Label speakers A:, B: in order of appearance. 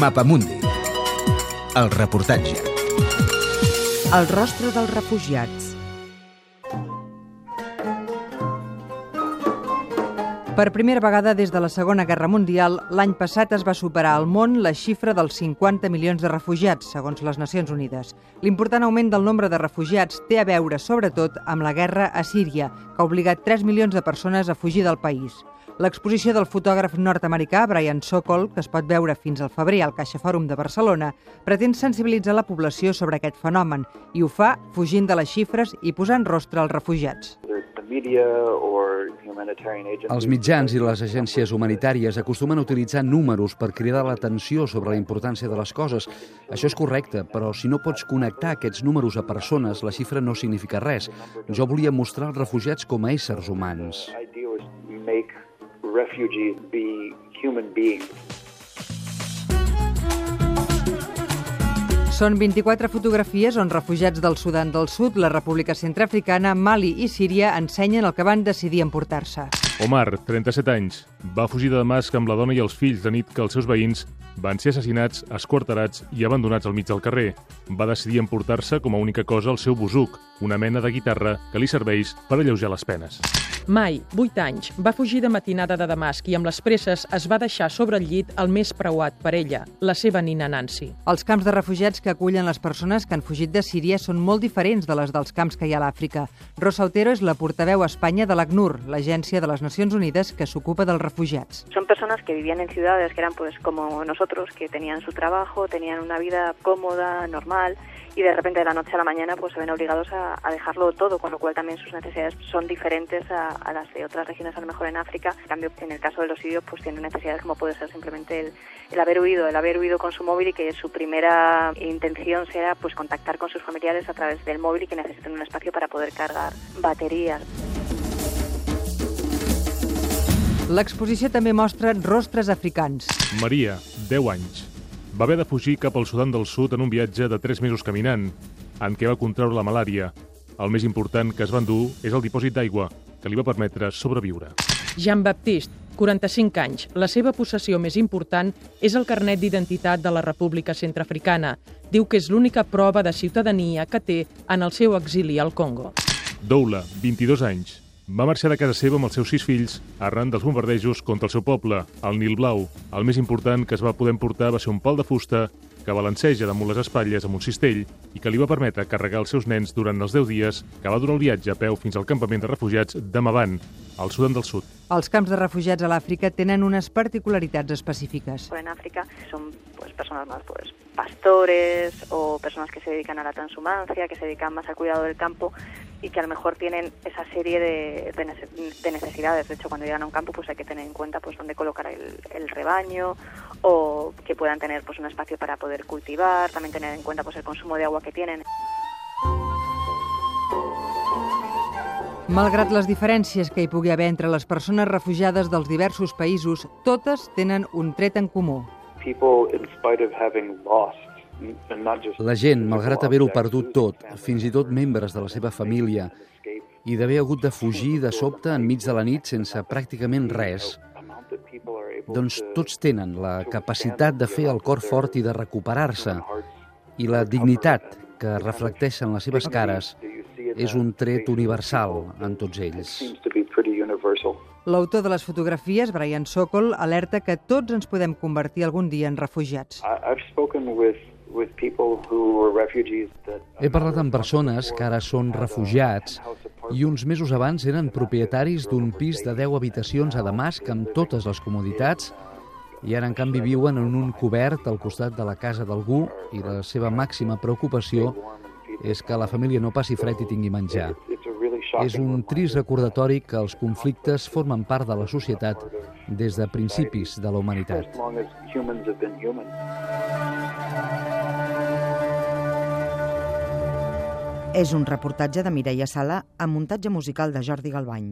A: Mapamundi. El reportatge.
B: El rostre dels refugiats. Per primera vegada des de la Segona Guerra Mundial, l'any passat es va superar al món la xifra dels 50 milions de refugiats, segons les Nacions Unides. L'important augment del nombre de refugiats té a veure, sobretot, amb la guerra a Síria, que ha obligat 3 milions de persones a fugir del país. L'exposició del fotògraf nord-americà Brian Sokol, que es pot veure fins al febrer al Caixa Fòrum de Barcelona, pretén sensibilitzar la població sobre aquest fenomen i ho fa fugint de les xifres i posant rostre als refugiats.
C: Els mitjans i les agències humanitàries acostumen a utilitzar números per cridar l'atenció sobre la importància de les coses. Això és correcte, però si no pots connectar aquests números a persones, la xifra no significa res. Jo volia mostrar els refugiats com a éssers humans. Refugees be human beings.
B: Són 24 fotografies on refugiats del Sudan del Sud, la República Centrafricana, Mali i Síria ensenyen el que van decidir emportar-se.
D: Omar, 37 anys, va fugir de Damasc amb la dona i els fills de nit que els seus veïns van ser assassinats, esquarterats i abandonats al mig del carrer. Va decidir emportar-se com a única cosa el seu busuc, una mena de guitarra que li serveix per alleujar les penes.
E: Mai, 8 anys, va fugir de matinada de Damasc i amb les presses es va deixar sobre el llit el més preuat per ella, la seva nina Nancy.
B: Els camps de refugiats que acullen les persones que han fugit de Síria són molt diferents de les dels camps que hi ha a l'Àfrica. Rosa Otero és la portaveu a Espanya de l'ACNUR, l'agència de les Nacions Unides que s'ocupa dels refugiats.
F: Són persones que vivían en ciudades que eran pues como nosotros, que tenían su trabajo, tenían una vida cómoda, normal, y de repente de la noche a la mañana pues se ven obligados a, a dejarlo todo, con lo cual también sus necesidades son diferentes a, a, las de otras regiones, a lo mejor en África. En cambio, en el caso de los sirios, pues tienen necesidades como puede ser simplemente el, el haber huido, el haber huido con su móvil y que su primera intención sea pues contactar con sus familiares a través del móvil y que necesiten un espacio para poder cargar baterías.
B: L'exposició també mostra rostres africans.
D: Maria, 10 anys. Va haver de fugir cap al Sudan del Sud en un viatge de 3 mesos caminant, en què va contraure la malària. El més important que es va endur és el dipòsit d'aigua, que li va permetre sobreviure.
E: Jean-Baptiste, 45 anys. La seva possessió més important és el carnet d'identitat de la República Centrafricana. Diu que és l'única prova de ciutadania que té en el seu exili al Congo.
D: Doula, 22 anys. Va marxar de casa seva amb els seus sis fills arran dels bombardejos contra el seu poble, el Nil Blau. El més important que es va poder emportar va ser un pal de fusta que balanceja damunt les espatlles amb un cistell i que li va permetre carregar els seus nens durant els 10 dies que va durar el viatge a peu fins al campament de refugiats de Maban, al Sudan del Sud.
B: Els camps de refugiats a l'Àfrica tenen unes particularitats específiques.
F: En Àfrica són pues, persones más pues, pastores o personas que se dedican a la transhumancia, que se dedican más al cuidado del campo y que a lo mejor tienen esa serie de, de, necesidades. De hecho, cuando llegan a un campo, pues hay que tener en cuenta pues dónde colocar el, el, rebaño o que puedan tener pues un espacio para poder cultivar, también tener en cuenta pues el consumo de agua que tienen.
B: Malgrat les diferències que hi pugui haver entre les persones refugiades dels diversos països, totes tenen un tret en comú.
C: People, in spite of having lost la gent, malgrat haver-ho perdut tot, fins i tot membres de la seva família, i d'haver hagut de fugir de sobte enmig de la nit sense pràcticament res, doncs tots tenen la capacitat de fer el cor fort i de recuperar-se, i la dignitat que reflecteixen les seves cares és un tret universal en tots ells.
B: L'autor de les fotografies, Brian Sokol, alerta que tots ens podem convertir algun dia en refugiats.
C: He parlat amb persones que ara són refugiats i uns mesos abans eren propietaris d'un pis de 10 habitacions a Damasc amb totes les comoditats i ara en canvi viuen en un cobert al costat de la casa d'algú i la seva màxima preocupació és que la família no passi fred i tingui menjar. És un trist recordatori que els conflictes formen part de la societat des de principis de la humanitat.
B: És un reportatge de Mireia Sala amb muntatge musical de Jordi Galbany.